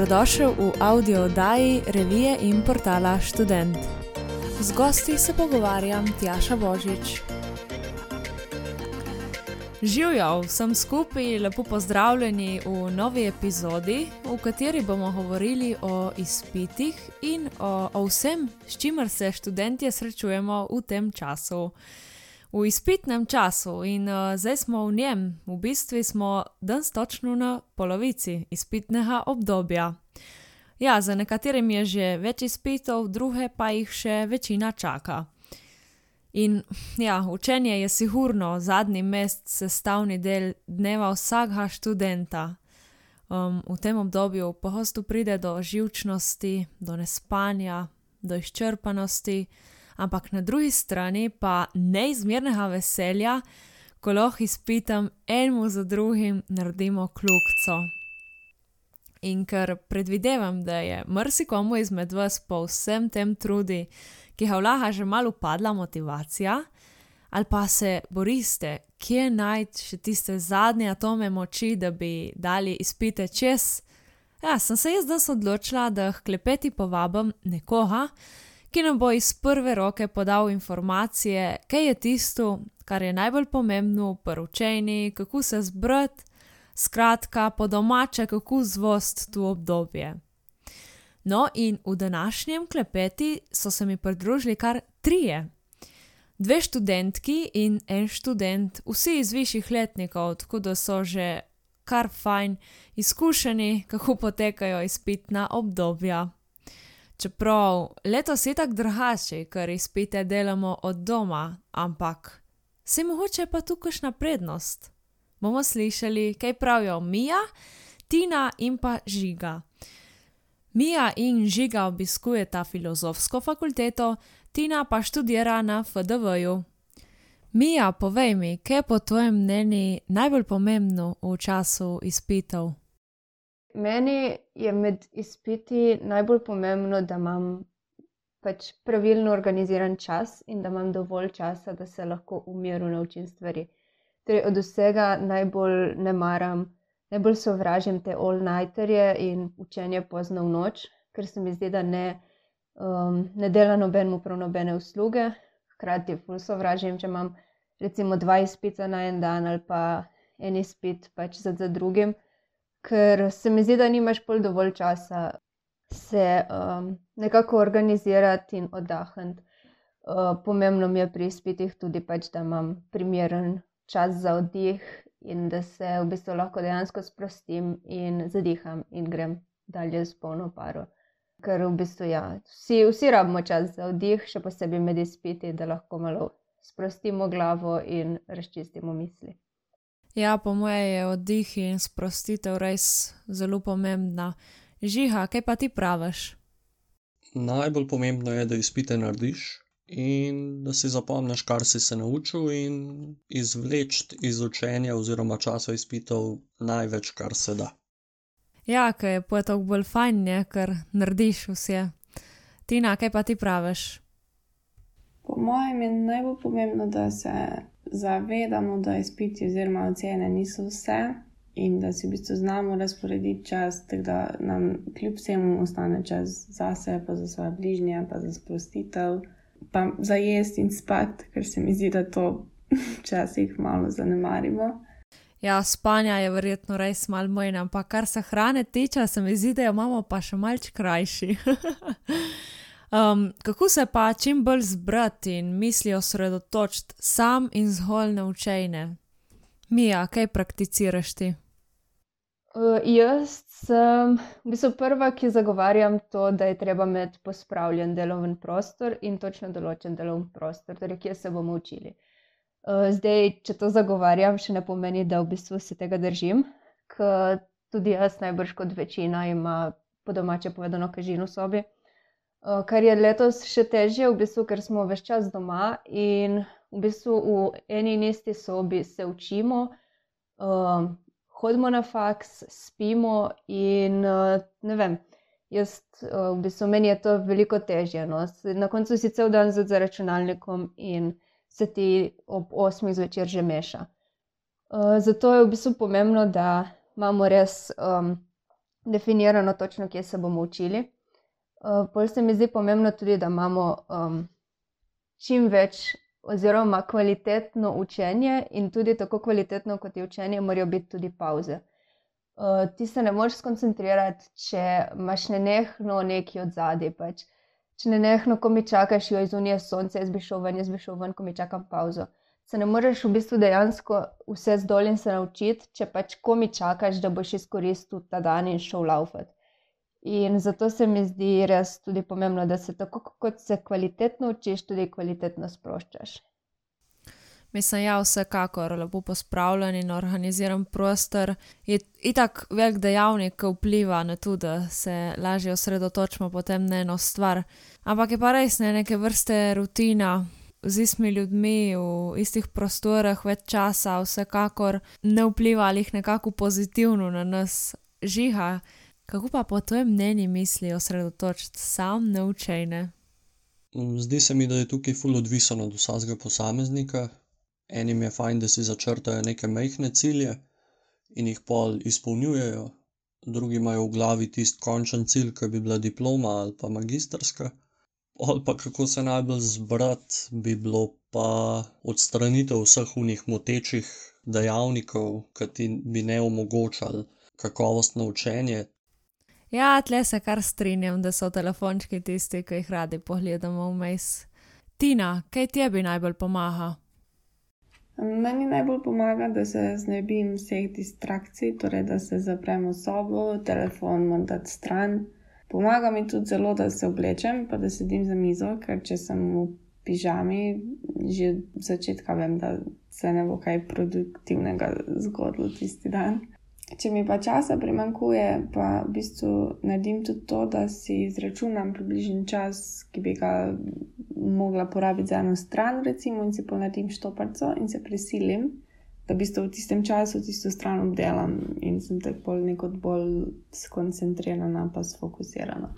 dobrodošel v audio oddaji revije in portala Student. Z gosti se pogovarjam Tjaša Božič. Živijo vsem skupaj, lepo pozdravljeni v novi epizodi, v kateri bomo govorili o izpitih in o, o vsem, s čimer se študenti srečujemo v tem času v izpitnem času in uh, zdaj smo v njem, v bistvu smo danes točno na polovici izpitnega obdobja. Ja, za nekaterim je že več izpitov, druge pa jih še večina čaka. In ja, učenje je sigurno zadnji mest sestavni del dneva vsakega študenta. Um, v tem obdobju pogosto pride do živčnosti, do nespanja, do izčrpanosti ampak na drugi strani pa neizmernega veselja, ko lahko izpitam enemu za drugim naredimo kljukco. In ker predvidevam, da je marsikomu izmed vas po vsem tem trudi, ki ga vlaha že malo padla motivacija, ali pa se boriste, kje najti še tiste zadnje atome moči, da bi dali izpite čez. Ja, sem se jaz danes odločila, da klepeti povabim nekoga, ki nam bo iz prve roke podal informacije, kaj je tisto, kar je najbolj pomembno pri učenju, kako se zbrati, skratka, po domače, kako zvost to obdobje. No, in v današnjem klepeti so se mi pridružili kar trije. Dve študentki in en študent, vsi iz višjih letnikov, tako da so že kar fajn izkušeni, kako potekajo izpitna obdobja. Čeprav letos je tako drugače, ker izpite delamo od doma, ampak se mogoče pa tukaj še na prednost. Bomo slišali, kaj pravijo Mija, Tina in pa Žiga. Mija in Žiga obiskujeta filozofsko fakulteto, Tina pa študira na FDV-ju. Mija, povej mi, kaj je po tvojem mnenju najbolj pomembno v času izpitev? Meni je med izpiti najbolj pomembno, da imam pač pravilno organiziran čas in da imam dovolj časa, da se lahko v miru naučim stvari. Torej, od vsega najbolj ne maram, najbolj sovražim te all-nighterje in učenje pozno v noč, ker se mi zdi, da ne, um, ne dela nobenemu prav nobene usluge. Hkrati ful sovražim, če imam recimo dva izpita na en dan ali pa en izpit pač za, za drugim ker se mi zdi, da nimaš pol dovolj časa se um, nekako organizirati in oddahniti. Uh, pomembno mi je pri izpitih tudi, pač, da imam primeren čas za oddih in da se v bistvu lahko dejansko sprostim in zadiham in grem dalje s polno paro. Ker v bistvu ja, vsi, vsi rabimo čas za oddih, še posebej med izpiti, da lahko malo sprostimo glavo in razčistimo misli. Ja, po mojem je oddih in sprostitev res zelo pomembna. Žiha, kaj pa ti praviš? Najbolj pomembno je, da izpite narediš in da si zapomniš, kar si se naučil, in izvleči iz učenja oziroma časa izpitev največ, kar se da. Ja, ker je poetok bolj fajn, je, ker narediš vse. Tina, kaj pa ti praviš? Po mojem je najbolj pomembno, da se zavedamo, da izpiti oziroma ocene niso vse in da si v bistvu znamo razporediti čas, tako da nam kljub vsemu ostane čas za sebe, pa za svoje bližnje, pa za sprostitev, pa za jesti in spati, ker se mi zdi, da to včasih malo zanemarimo. Ja, spanja je verjetno res malo manj, ampak kar se hrane tiče, se mi zdi, da jo imamo pa še malce krajši. Um, kako se pa čim bolj zbrati in misli osredotočiti sam in zgolj na učenje? Mija, kaj prakticiraš ti? Uh, jaz sem v bistvu prva, ki zagovarjam to, da je treba imeti pospravljen delovni prostor in točno določen delovni prostor, torej kje se bomo učili. Uh, zdaj, če to zagovarjam, še ne pomeni, da v bistvu se tega držim, ker tudi jaz najbrž kot večina ima po domače povedano kažino v sobi. Eh, kar je letos še težje, v bistvu, ker smo več čas doma in v bistvu v eni in isti sobi se učimo, uh, hodimo na faks, spimo in uh, ne vem. Jaz, uh, v bistvu, meni je to veliko težje. No? Na koncu si cel dan za računalnikom in se ti ob 8 zvečer že meša. Uh, zato je v bistvu pomembno, da imamo res um, definirano točno, kje se bomo učili. Uh, Pol se mi zdi pomembno tudi, da imamo um, čim več oziroma kvalitetno učenje in tudi tako kvalitetno, kot je učenje, morajo biti tudi pauze. Uh, ti se ne moreš skoncentrirati, če imaš nenehno neki od zadaj. Pač. Če nenehno, ko mi čakaš, jo izunije sonce, jaz bi šel ven, jaz bi šel ven, ko mi čakam pauzo. Se ne moreš v bistvu dejansko vse zdolj in se naučiti, če pač ko mi čakaš, da boš izkoristil ta dan in šel laufati. In zato se mi zdi res tudi pomembno, da se tako kot se kvalitetno učiš, tudi kvalitetno sproščaš. Mislim, ja, vsekakor lepo pospravljen in organiziran prostor je itak velik dejavnik, ki vpliva na to, da se lažje osredotočimo potem na eno stvar. Ampak je pa res ne neke vrste rutina. Z istimi ljudmi v istih prostorih več časa, vsekakor ne vpliva ali jih nekako pozitivno na nas žiga. Kako pa po tvojem mnenju misli osredotočiti sam na učenje? Zdi se mi, da je tukaj ful odvisno od vsakega posameznika. Enim je fajn, da si začrtajo neke majhne cilje in jih pol izpolnjujejo, drugi imajo v glavi tisti končen cilj, ki bi bila diploma ali pa magistrska. Pol pa kako se najbolj zbrati, bi bilo pa odstranitev vseh onih motečih dejavnikov, ki ti bi ne omogočali kakovostno učenje. Ja, tle se kar strinjam, da so telefončki tisti, ki jih radi pogledamo vmes. Tina, kaj tebi najbolj pomaga? Meni najbolj pomaga, da se znebim vseh distrakcij, torej da se zaprem v sobo, telefon moram dati stran. Pomaga mi tudi zelo, da se oblečem, pa da sedim za mizo, ker če sem v pižami, že od začetka vem, da se ne bo kaj produktivnega zgodilo tisti dan. Če mi pa časa primanjkuje, pa v bistvu naredim tudi to, da si izračunam približen čas, ki bi ga mogla porabiti za eno stran, recimo, in si ponaredim štoparco in se prisilim, da v bistvu v tistem času tisto stran obdelam in sem tako neko bolj skoncentrirana, pa sfokusirana.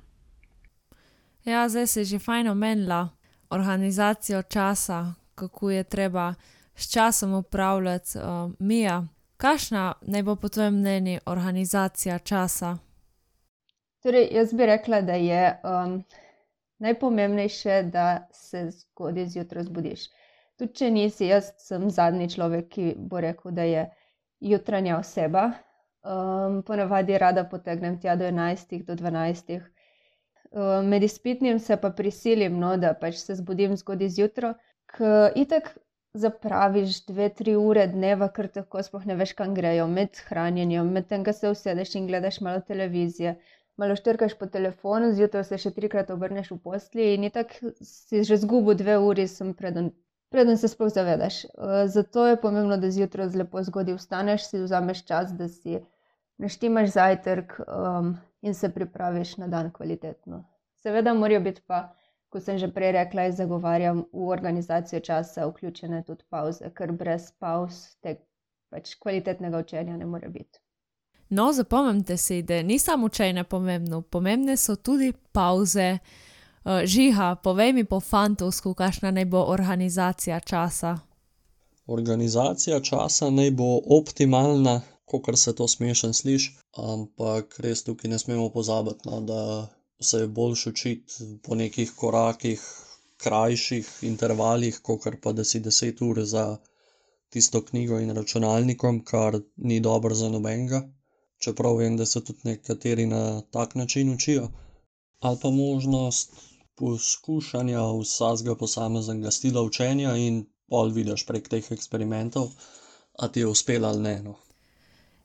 Ja, zdaj si že fajn omenila organizacijo časa, kako je treba s časom upravljati, uh, Mija. Kakšna naj bo po tvojem mnenju organizacija časa? Torej, jaz bi rekla, da je um, najpomembnejše, da se zgodaj zjutraj zbudiš. Tudi če nisi, jaz sem zadnji človek, ki bo rekel, da je jutranja oseba. Um, ponavadi rada potegnem tja do 11, do 12. Um, med izpitnim se pa prisilim, no, da pač se zbudim zgodaj zjutraj, ker itek zapraviš dve, tri ure dneva, ker tako sploh ne veš, kam grejo, med hranjenjem, med tem, ko se usedeš in gledaš malo televizije, malo štrkaš po telefonu, zjutraj se še trikrat obrneš v posli in tako si že zgubil dve uri, sem preden. Preden se sploh zavedaš. Eh, zato je pomembno, da zjutraj zelo zgodaj vstaneš, si vzameš čas, da si naštimaš zajtrk um, in se pripraviš na dan kvalitetno. Seveda, morajo biti pa kot sem že prej rekla, zagovarjam v organizacijo časa vključene tudi pauze, ker brez pauz te pač kvalitetnega učenja ne more biti. No, zapomnite si, da ni samo učenje pomembno, pomembne so tudi pauze. Uh, žiha, povej mi po fantovsku, kakšna naj bo organizacija časa. Organizacija časa naj bo optimalna, kot se to smešen sliši, ampak res tukaj ne smemo pozabiti, no, da se je boljš učiti po nekih korakih, krajših intervalih, kot pa da si deset ur za tisto knjigo in računalnikom, kar ni dobro za nobenega. Čeprav vem, da se tudi nekateri na tak način učijo, ali pa možnost poskušanja vsakega posameznega stila učenja in pol vidiš prek teh eksperimentov, a ti je uspelo ali ne. No.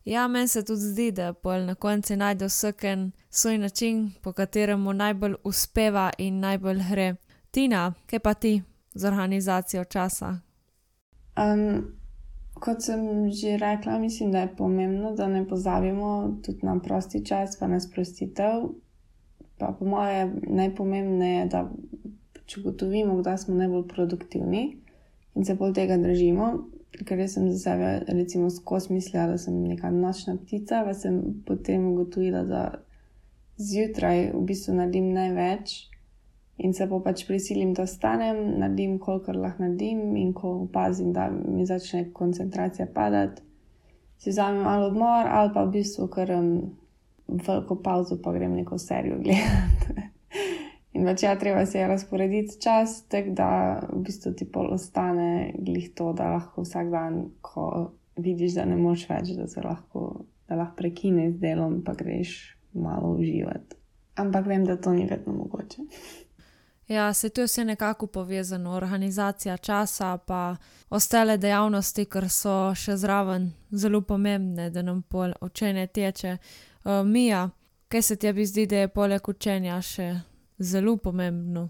Ja, meni se tudi zdi, da pol na koncu najde vsak en svoj način, po katerem mu najbolj uspeva in najbolj gre. Tina, kaj pa ti z organizacijo časa? Um, kot sem že rekla, mislim, da je pomembno, da ne pozabimo tudi na prosti čas, pa na sprostitev. Pa po moje najpomembneje je, da če ugotovimo, kdaj smo najbolj produktivni in se bolj tega držimo, ker sem za sebe, recimo, skozi mislila, da sem neka nočna ptica, pa sem potem ugotovila, da zjutraj v bistvu naredim največ in se pa pač prisilim, da ostanem, naredim, kolikor lahko naredim, in ko opazim, da mi začne koncentracija padati, si vzamem malo odmor ali pa v bistvu kar um, veliko pauzo, pa grem neko serijo gledati. In pač ja, treba se je razporediti čas, tako da v bistvu ti pol ostane glih to, da lahko vsak dan, ko vidiš, da ne moš več, da se lahko, da lahko prekineš delom, pa greš malo uživati. Ampak vem, da to ni vedno mogoče. Ja, se tu je vse nekako povezano, organizacija časa, pa ostale dejavnosti, ker so še zraven zelo pomembne, da nam pol učenje teče. Uh, Mija, kaj se tebi zdi, da je poleg učenja še zelo pomembno.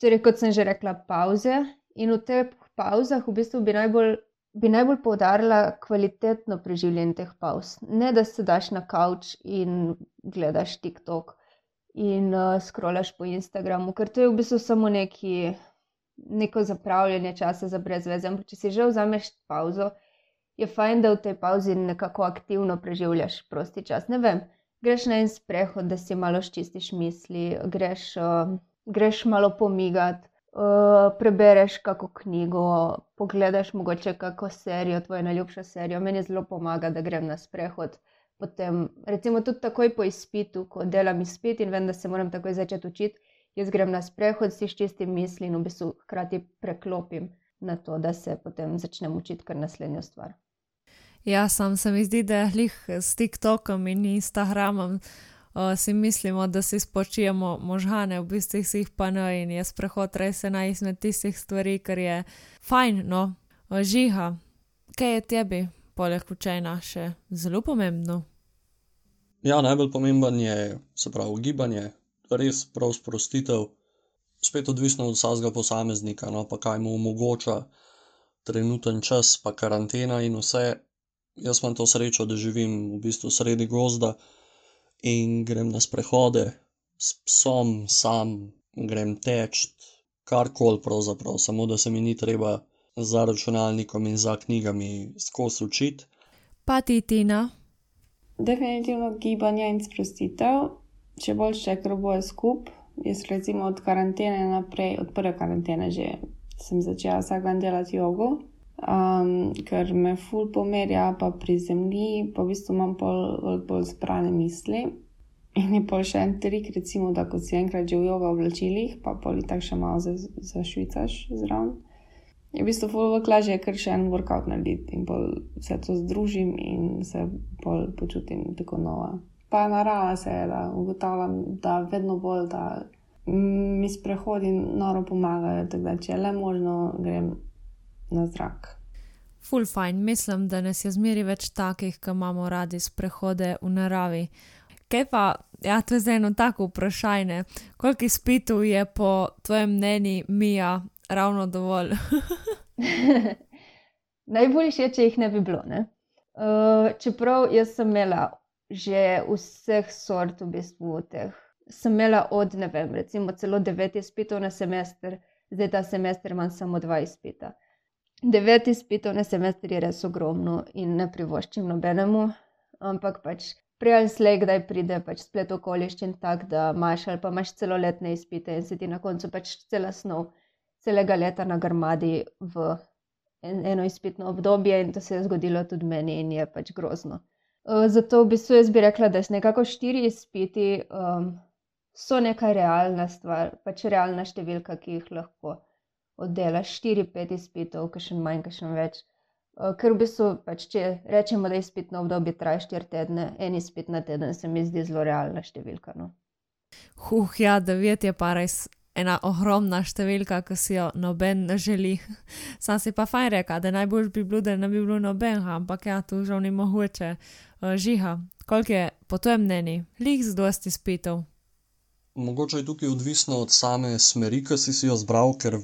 Torej, kot sem že rekla, pauze. In v teh pauzah v bistvu bi najbolj, bi najbolj poudarila kvalitetno preživljanje teh pauz. Ne da se daš na kavč in gledaš TikTok in uh, scrollaš po Instagramu, ker to je v bistvu samo neki, neko zapravljanje časa za brezveze. Ampak če si že vzameš pauzo, je fajn, da v tej pauzi nekako aktivno preživljaš prosti čas. Ne vem greš na en sprehod, da si malo čistiš misli, greš, uh, greš malo pomigati, uh, prebereš kako knjigo, pogledaš mogoče kako serijo, tvojo najljubšo serijo. Meni zelo pomaga, da grem na sprehod. Potem, recimo, tudi takoj po izpitu, ko delam izpit in vem, da se moram takoj začeti učiti, jaz grem na sprehod, si čistim misli in v bistvu hkrati preklopim na to, da se potem začnem učiti kar naslednjo stvar. Ja, sam se mi zdi, da jih s TikTokom in Instagramom uh, si mislimo, da si spočijemo možgane, v bistvu si jih pa ne in je sprehod res ena izmed tistih stvari, kar je fajn, no, žiha. Kaj je tebi, poleg učenja, še zelo pomembno? Ja, najbolj pomemben je, se pravi, gibanje, res prav sprostitev, spet odvisno od vsakega posameznika, no pa kaj mu omogoča trenuten čas, pa karantena in vse, jaz imam to srečo, da živim v bistvu sredi gozda in grem na sprehode s psom, sam, grem teč, karkoli pravzaprav, samo da se mi ni treba za računalnikom in za knjigami skozi učiti. Pa ti, Tina? Definitivno gibanje in sprostitev, če bolj še kroboje skupaj. Jaz, recimo, od karantene naprej, od prve karantene, že sem začela vsak dan delati jogo, um, ker me ful pomerja, pa pri zemlji, pa v bistvu imam pol bolj zbrane misli. In je pol še en trik, recimo, da ko si enkrat že v jogo oblačilih, pa pol tako še malo zašvicaš za zraven. Je v bistvu ful več lažje, ker še en workout narediti in pol vse to združim in se pol počutim tako nova. Pa narava se je, da ugotavljam, da vedno bolj, da mi sprehodi noro pomagajo, tako da če je le možno, grem na zrak. Ful fajn, mislim, da nas je zmeri več takih, ki imamo radi sprehode v naravi. Kaj pa, ja, to je zdaj eno tako vprašanje, koliko izpitov je po tvojem mnenju, Mija, ravno dovolj? Najboljše je, če jih ne bi bilo. Ne? Uh, čeprav jaz sem imela že vseh sort, v bistvu teh. Sem imela od, ne vem, recimo celo devet izpitov na semester, zdaj ta semester imam samo dva izpita. Devet izpitov na semester je res ogromno in ne privoščim nobenemu, ampak pač prej ali slej, kdaj pride pač splet okoliščin tak, da imaš ali pa imaš celoletne izpite in se ti na koncu pač cela snov celega leta na grmadi v en, eno izpitno obdobje in to se je zgodilo tudi meni in je pač grozno. Zato v bistvu jaz bi rekla, da so nekako štiri izpiti, um, so neka realna stvar, pač realna številka, ki jih lahko oddelaš 4-5 izpitov, ki še manj, ki še več. Eh, ker v bistvu, pač, če rečemo, da je izpitno obdobje traja 4 tedne, en izpit na teden, se mi zdi zelo realna številka. No. Huh, ja, devet je pa res ena ogromna številka, ki si jo noben ne želi. Sam si pa fajn reka, da najbolj bi bilo, da ne bi bilo noben, ampak ja, tu žal ni mogoče. Uh, žiha, koliko je po tvojem mnenju, lih z dosti izpitov? Mogoče je tukaj odvisno od same smeri, ki si, si jo zbral, ker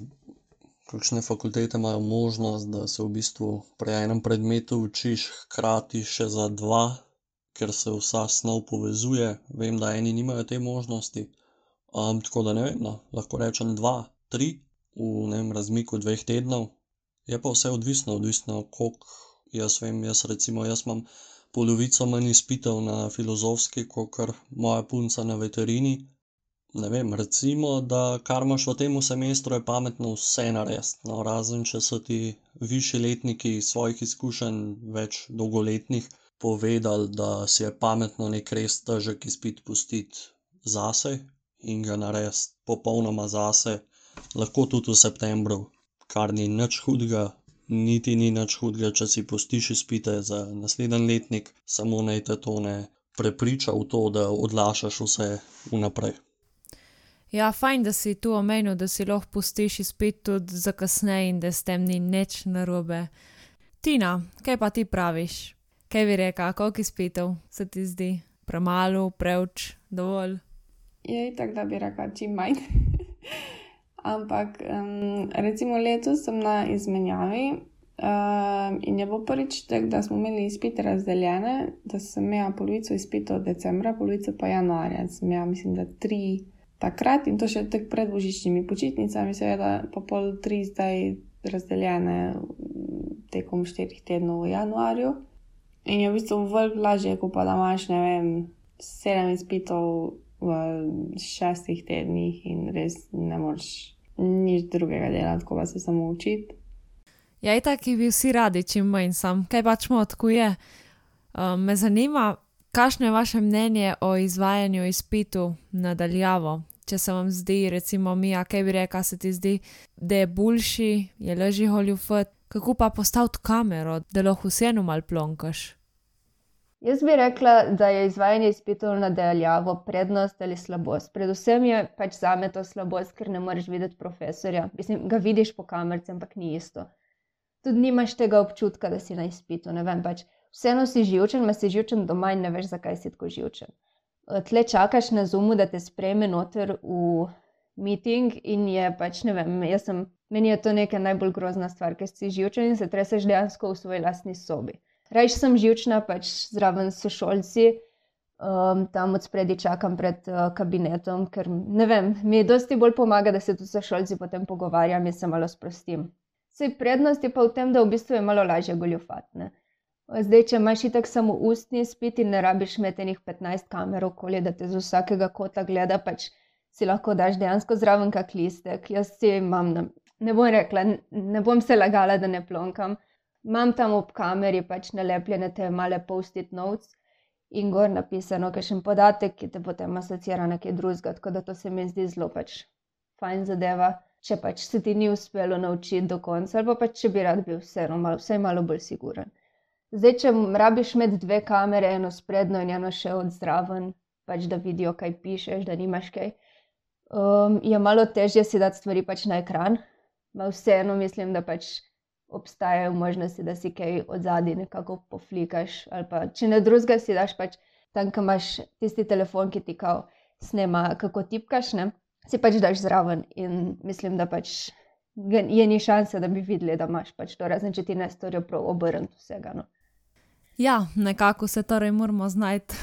kakšne fakultete imajo možnost, da se v bistvu pri enem predmetu učiš hkrati še za dva, ker se vsa snov povezuje. Vem, da eni nimajo te možnosti. Um, tako da ne vem, no, lahko rečem dva, tri v enem razmiku dveh tednov. Je pa vse odvisno, odvisno koliko jaz vem. Jaz recimo, jaz imam polovico manj izpitev na filozofski, kot moja punca na veterini ne vem, recimo, da kar imaš v tem semestru, je pametno vse narediti. No, razen če so ti višji letniki svojih izkušenj, več dolgoletnih, povedali, da si je pametno neki res težek izpit pustiti zase in ga narediti popolnoma zase, lahko tudi v septembru, kar ni nič hudega, niti ni nič hudega, če si pustiš izpite za naslednji letnik, samo naj te to ne prepriča v to, da odlašaš vse vnaprej. Ja, fajn, da si tu omenil, da si lahko pustiš izpit tudi za kasneje in da s tem ni nič narobe. Tina, kaj pa ti praviš? Kaj bi rekla, koliko izpitov se ti zdi? Premalo, preveč, dovolj? Je tako, da bi rekla čim manj. Ampak um, recimo letos sem na izmenjavi um, in je bilo prvič tako, da smo imeli izpite razdeljene, da sem imela polovico izpitov decembra, polovico pa januarja. Sem imela, mislim, da tri takrat in to še tek pred božičnimi počitnicami, seveda pa pol tri zdaj razdeljene tekom štirih tednov v januarju. In je v bistvu veliko lažje, kot pa da imaš, ne vem, sedem izpitov v šestih tednih in res ne moreš nič drugega delati, kot pa se samo učiti. Ja, tako bi vsi radi, čim manj sam, kaj pač mu odkuje. Um, me zanima, kakšno je vaše mnenje o izvajanju izpitu nadaljavo. Če se vam zdi, recimo, mi, kaj bi rekla, se ti zdi, da je boljši, je leži holjufet, kako pa postaviti kamero, da lahko vseeno mal plonkaš. Jaz bi rekla, da je izvajanje izpitov nadaljavo prednost ali slabost. Predvsem je pač za me to slabost, ker ne moreš videti profesorja. Mislim, ga vidiš po kamerci, ampak ni isto. Tudi nimaš tega občutka, da si na izpitu. Vem, pač, vseeno si živčen, ma si živčen doma in ne veš, zakaj si tako živčen. Tle čakaš na zumu, da te sprejme noter v meeting in je pač ne vem, sem, meni je to neka najbolj grozna stvar, ker si živčen in se treseš dejansko v svoji lastni sobi. Rajš sem živčna, pač zraven sošolci, um, tam od spredi čakam pred uh, kabinetom, ker vem, mi je dosti bolj pomaga, da se tu sošolci potem pogovarjam in se malo sprostim. Vse prednosti pa v tem, da v bistvu je malo lažje goljofatne. Zdaj, če imaš tako samo ustni spit in ne rabiš imeti enih 15 kamer okoli, da te z vsakega kota gleda, pač si lahko daš dejansko zraven kak listek. Jaz si imam, ne bom rekla, ne bom se lagala, da ne plonkam imam tam ob kameri pač nalepljene te male post-it notes in gor napisano, ker še en podatek, ki te potem asocira na nekaj drugega, tako da to se mi zdi zelo pač fajn zadeva. Če pač se ti ni uspelo naučiti do konca, ali pa pač če bi rad bil vseeno vsaj malo bolj siguren. Zdaj, če rabiš imeti dve kamere, eno sprednjo in eno še od zraven, pač da vidijo, kaj pišeš, da nimaš kaj, um, je malo težje si dati stvari pač na ekran. Ma vseeno mislim, da pač obstajajo možnosti, da si kaj od zadaj nekako poflikaš. Pa, če ne drugega, si daš pač tam, kam imaš tisti telefon, ki ti kao snema, kako tipkaš, ne? si pač daš zraven. In mislim, da pač je ni šanse, da bi videli, da imaš pač to, razen če ti ne storijo prav obrniti vsega. No? Ja, nekako se torej moramo znajti.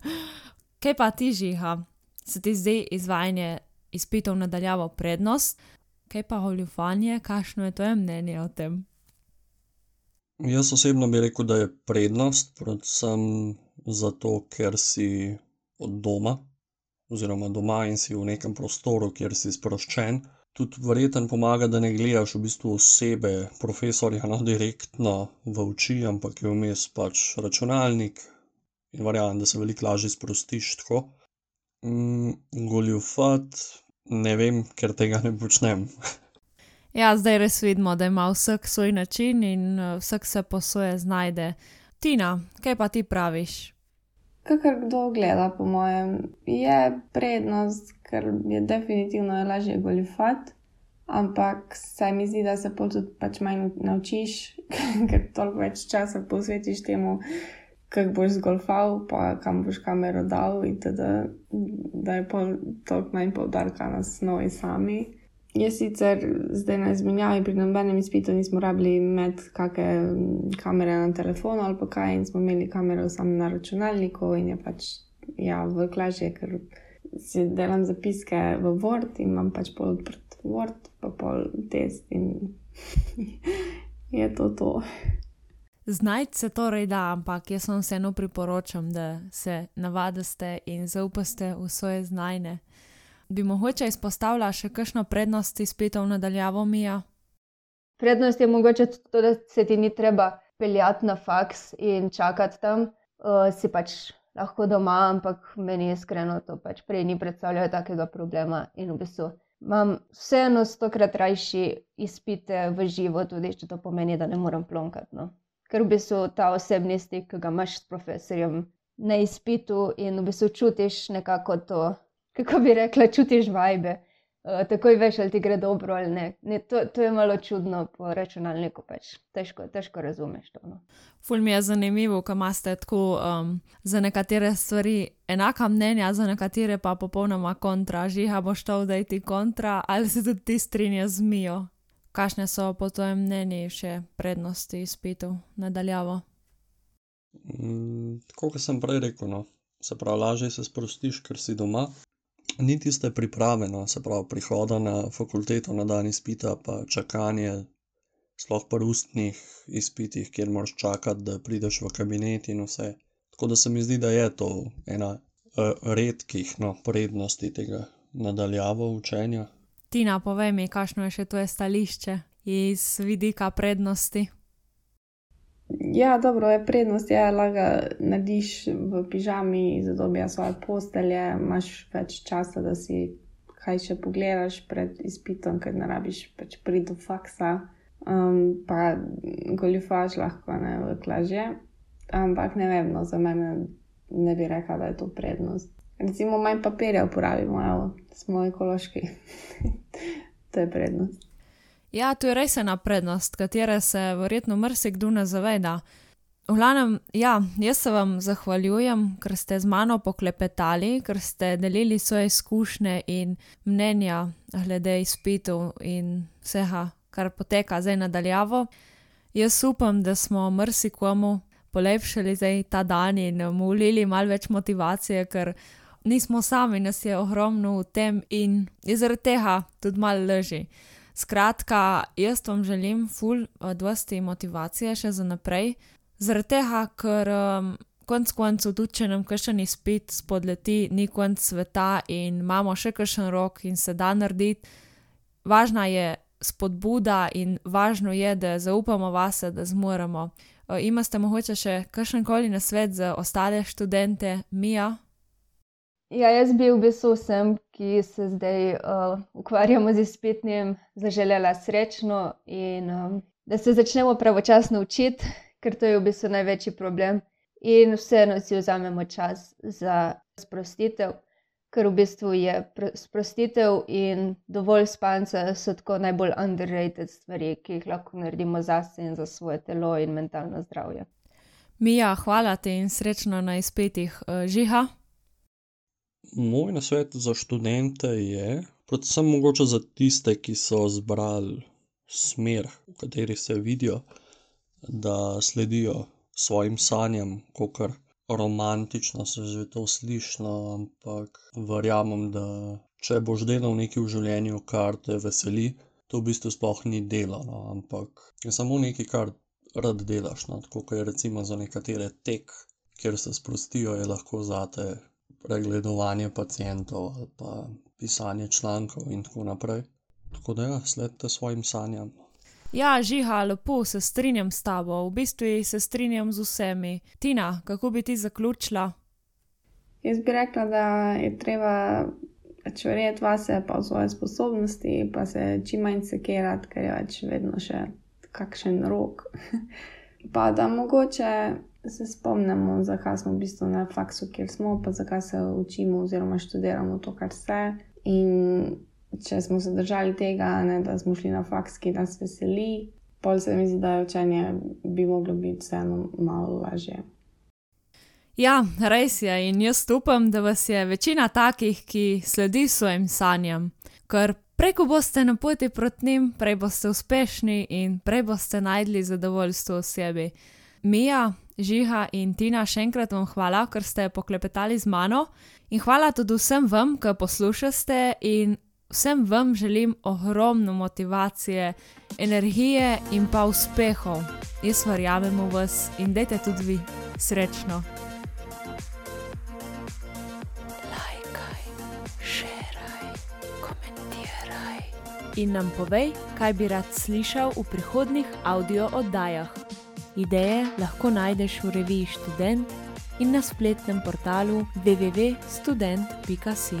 kaj pa ti žiha? Se ti zdi izvajanje izpitov nadaljavo prednost? Kaj pa goljufanje, kakšno je tvoje mnenje o tem? Jaz osebno bi rekel, da je prednost, predvsem zato, ker si od doma, oziroma doma in si v nekem prostoru, kjer si sproščen. Tudi verjetno pomaga, da ne gledaš v bistvu osebe, profesorja, no direktno v oči, ampak je vmes pač računalnik in verjamem, da se veliko lažje sprostiš tako. Mm, goljufat, ne vem, ker tega ne počnem. ja, zdaj res vidimo, da ima vsak svoj način in uh, vsak se po svoje znajde. Tina, kaj pa ti praviš? Kar kdo gleda, po mojem, je prednost, ker je definitivno lažje goljufati, ampak se mi zdi, da se tudi pač manj naučiš, ker toliko več časa posvetiš temu kako boš zgolfal, pa kam boš kamero dal, in teda, da je toliko manj poudarka na snovi sami. Jaz sicer zdaj na izmenjavi pri nobenem izpitu nismo rabili imeti kakšne kamere na telefonu ali pa kaj, in smo imeli kamero samo na računalniku, in je pač ja, veliko lažje, ker si delam zapiske v Word in imam pač pol odprt Word, pa pol test in je to to. Znajti se torej da, ampak jaz vam vseeno priporočam, da se navadite in zaupate v svoje znanje. Bi mogoče izpostavila še kakšno prednost izpitov nadaljavo, Mija? Prednost je mogoče to, da se ti ni treba peljati na faks in čakati tam, uh, si pač lahko doma, ampak meni iskreno to pač prej ni predstavljalo takega problema. In v bistvu imam vseeno stokrat rajši izpite v živo, tudi če to pomeni, da ne morem plonkati. No. Ker v bistvu ta osebni stik, ki ga imaš s profesorjem na izpitu in v bistvu čutiš nekako to, kako bi rekla, čutiš vajbe. Uh, takoj veš, ali ti gre dobro ali ne. ne to, to je malo čudno po računalniku, pač težko, težko razumeš to. No. Ful mi je zanimivo, kam imate tako um, za nekatere stvari enaka mnenja, za nekatere pa popolnoma kontra. Žiha boš to vdaj ti kontra, ali se tudi ti strinja z mijo. Kakšne so po tvojem mnenju še prednosti izpitov nadaljavo? Mm, tako kot sem prej rekel, no. se pravi, lažje se sprostiš, ker si doma. Ni tiste priprave, no, se pravi, prihoda na fakulteto na dan izpita, pa čakanje, sploh pri ustnih izpitih, kjer moraš čakati, da prideš v kabinet in vse. Tako da se mi zdi, da je to ena uh, redkih no, prednosti tega nadaljavo učenja. Tina, povej mi, kakšno je še tvoje stališče iz vidika prednosti. Ja, dobro je prednost, da narediš v pižami, zadobija svoje postelje, imaš več časa, da si kaj še pogledaš pred izpitom, ker ne rabiš pač priti do faksa um, pa goljufaš lahko ne v klažje. Ampak ne vem, no, za mene ne bi rekla, da je to prednost. Recimo, manj papirja uporabimo, evo, smo ekološki. to je prednost. Ja, to je res ena prednost, katere se verjetno marsikdo ne zaveda. V glavnem, ja, jaz se vam zahvaljujem, ker ste z mano poklepetali, ker ste delili svoje izkušnje in mnenja glede izpitov in vsega, kar poteka zdaj nadaljavo. Jaz upam, da smo marsikomu polepšali zdaj ta dan in mu ulili malo več motivacije, ker nismo sami, nas je ogromno v tem in je zaradi tega tudi malo leži. Skratka, jaz vam želim ful odvesti motivacije še za naprej, zaradi tega, ker um, konc koncev tudi, če nam kakšen izpit spodleti, ni konc sveta in imamo še kakšen rok in se da narediti. Važna je spodbuda in važno je, da zaupamo vase, da zmoremo. Uh, imate mogoče še kakšen koli na svet za ostale študente, Mija? Ja, jaz bi v bistvu vsem, ki se zdaj uh, ukvarjamo z izpitnim, zaželela srečno in um, da se začnemo pravočasno učiti, ker to je v bistvu največji problem. In vseeno si vzamemo čas za sprostitev ker v bistvu je sprostitev in dovolj spanca so tako najbolj underrated stvari, ki jih lahko naredimo zase in za svoje telo in mentalno zdravje. Mija, hvala ti in srečno na izpitih uh, žiha. Moj nasvet za študente je, predvsem mogoče za tiste, ki so zbrali smer, v kateri se vidijo, da sledijo svojim sanjam, kot kar romantično se že to sliši, no, ampak verjamem, da če boš delal nekaj v življenju, kar te veseli, to v bistvu sploh ni delo, no, ampak je samo nekaj, kar rad delaš. No, tako kot je recimo za nekatere tek, kjer se sprostijo, je lahko zate pregledovanje pacijentov ali pa pisanje člankov in tako naprej. Tako da ja, sledite svojim sanjam. Ja, žiha, lepo se strinjam s tabo, v bistvu se strinjam z vsemi. Tina, kako bi ti zaključila? Jaz bi rekla, da je treba pač verjeti vase, pa v svoje sposobnosti, pa se čim manj sekirati, ker je več vedno še kakšen rok. pa da mogoče se spomnimo, zakaj smo v bistvu na faksu, kjer smo, pa zakaj se učimo oziroma študiramo to, kar se. In če smo se držali tega, ne, da smo šli na faks, ki nas veseli, pol se mi zdi, da je učenje bi moglo biti vseeno malo lažje. Ja, res je in jaz upam, da vas je večina takih, ki sledi svojim sanjam, ker preko boste na poti proti njim, prej boste uspešni in prej boste najdli zadovoljstvo v sebi. Mija, Žiha in Tina, še enkrat vam hvala, ker ste poklepetali z mano in hvala tudi vsem vam, ki poslušate in Vsem vam želim ogromno motivacije, energije in pa uspehov. Jaz verjamem v vas in dajte tudi vi srečno. Lajkaj, šeraj, komentiraj. In nam povej, kaj bi rad slišal v prihodnih audio oddajah. Ideje lahko najdeš v reviji Študent in na spletnem portalu www.student.si.